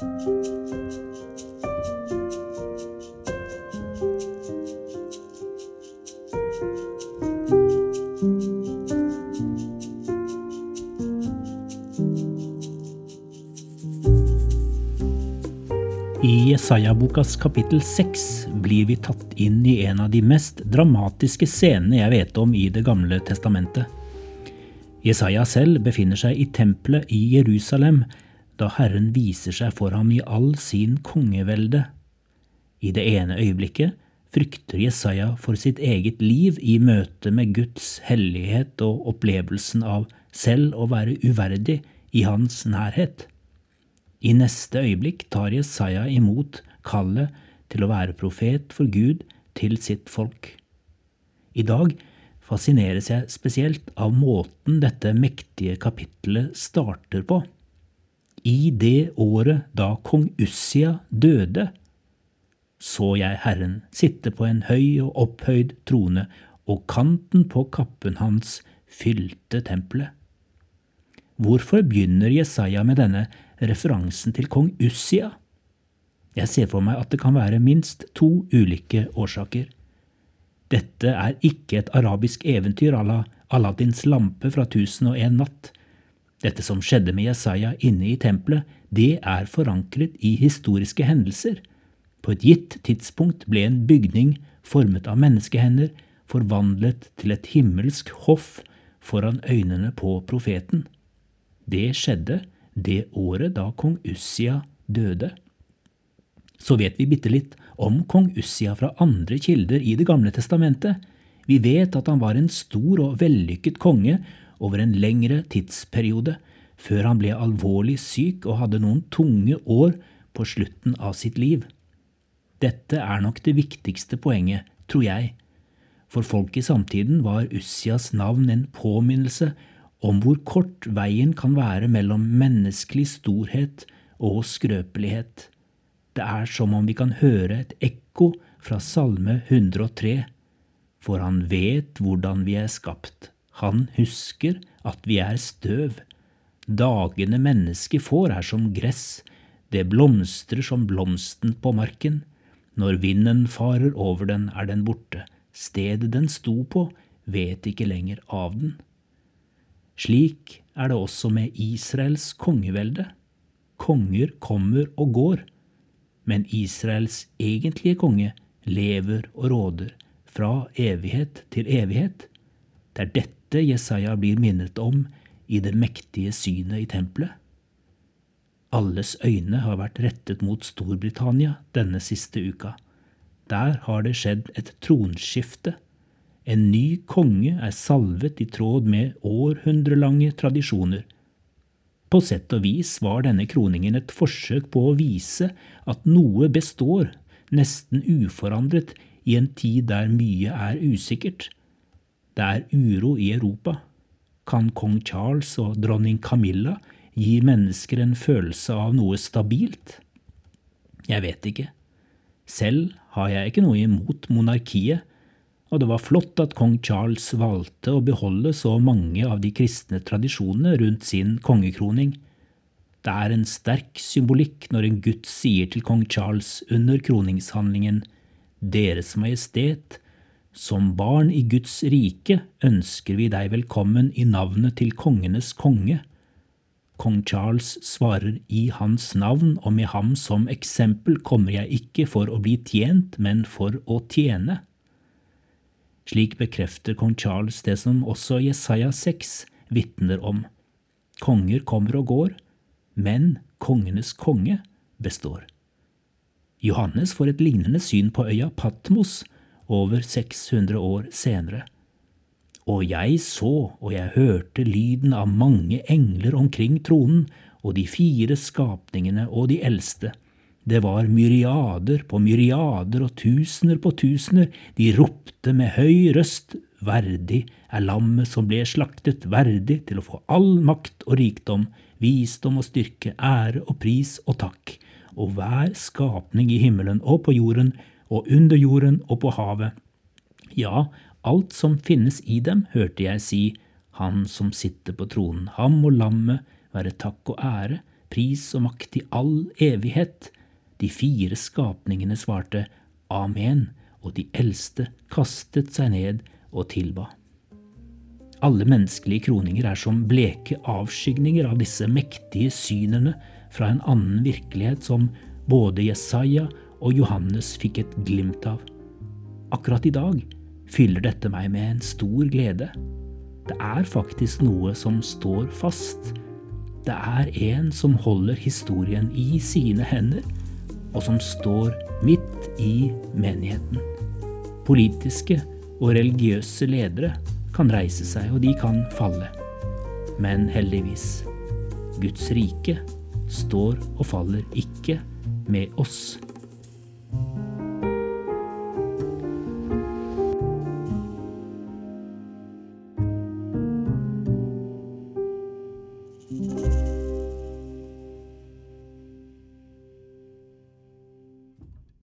I Jesaja-bokas kapittel seks blir vi tatt inn i en av de mest dramatiske scenene jeg vet om i Det gamle testamentet. Jesaja selv befinner seg i tempelet i Jerusalem da Herren viser seg for ham i all sin kongevelde. I det ene øyeblikket frykter Jesaja for sitt eget liv i møte med Guds hellighet og opplevelsen av selv å være uverdig i hans nærhet. I neste øyeblikk tar Jesaja imot kallet til å være profet for Gud til sitt folk. I dag fascineres jeg spesielt av måten dette mektige kapittelet starter på. I det året da kong Ussia døde, så jeg Herren sitte på en høy og opphøyd trone, og kanten på kappen hans fylte tempelet. Hvorfor begynner Jesaja med denne referansen til kong Ussia? Jeg ser for meg at det kan være minst to ulike årsaker. Dette er ikke et arabisk eventyr à la Aladdins lampe fra Tusen og en natt. Dette som skjedde med Jesaja inne i tempelet, det er forankret i historiske hendelser. På et gitt tidspunkt ble en bygning formet av menneskehender forvandlet til et himmelsk hoff foran øynene på profeten. Det skjedde det året da kong Ussia døde. Så vet vi bitte litt om kong Ussia fra andre kilder i Det gamle testamentet. Vi vet at han var en stor og vellykket konge over en lengre tidsperiode, før han ble alvorlig syk og hadde noen tunge år på slutten av sitt liv. Dette er nok det viktigste poenget, tror jeg. For folk i samtiden var Ussias navn en påminnelse om hvor kort veien kan være mellom menneskelig storhet og skrøpelighet. Det er som om vi kan høre et ekko fra Salme 103. For han vet hvordan vi er skapt. Han husker at vi er støv. Dagene mennesket får, er som gress. Det blomstrer som blomsten på marken. Når vinden farer over den, er den borte. Stedet den sto på, vet ikke lenger av den. Slik er det også med Israels kongevelde. Konger kommer og går, men Israels egentlige konge lever og råder fra evighet til evighet. Det er dette Jesaja blir minnet om i det mektige synet i tempelet. Alles øyne har vært rettet mot Storbritannia denne siste uka. Der har det skjedd et tronskifte en ny konge er salvet i tråd med århundrelange tradisjoner. På sett og vis var denne kroningen et forsøk på å vise at noe består, nesten uforandret, i en tid der mye er usikkert. Det er uro i Europa. Kan kong Charles og dronning Camilla gi mennesker en følelse av noe stabilt? Jeg vet ikke. Selv har jeg ikke noe imot monarkiet, og det var flott at kong Charles valgte å beholde så mange av de kristne tradisjonene rundt sin kongekroning. Det er en sterk symbolikk når en gutt sier til kong Charles under kroningshandlingen Deres Majestet, som barn i Guds rike ønsker vi deg velkommen i navnet til kongenes konge. Kong Charles svarer i hans navn, og med ham som eksempel kommer jeg ikke for å bli tjent, men for å tjene. Slik bekrefter kong Charles det som også Jesaja 6 vitner om. Konger kommer og går, men kongenes konge består. Johannes får et lignende syn på øya Patmos over 600 år senere. Og jeg så og jeg hørte lyden av mange engler omkring tronen og de fire skapningene og de eldste. Det var myriader på myriader og tusener på tusener, de ropte med høy røst, verdig er lammet som ble slaktet, verdig til å få all makt og rikdom, visdom og styrke, ære og pris og takk, og hver skapning i himmelen og på jorden og under jorden og på havet. Ja, alt som finnes i dem, hørte jeg si, han som sitter på tronen, ham og lammet være takk og ære, pris og makt i all evighet. De fire skapningene svarte amen, og de eldste kastet seg ned og tilba. Alle menneskelige kroninger er som bleke avskygninger av disse mektige synene fra en annen virkelighet som både Jesaja og Johannes fikk et glimt av. Akkurat i dag fyller dette meg med en stor glede. Det er faktisk noe som står fast. Det er en som holder historien i sine hender, og som står midt i menigheten. Politiske og religiøse ledere kan reise seg, og de kan falle. Men heldigvis, Guds rike står og faller ikke med oss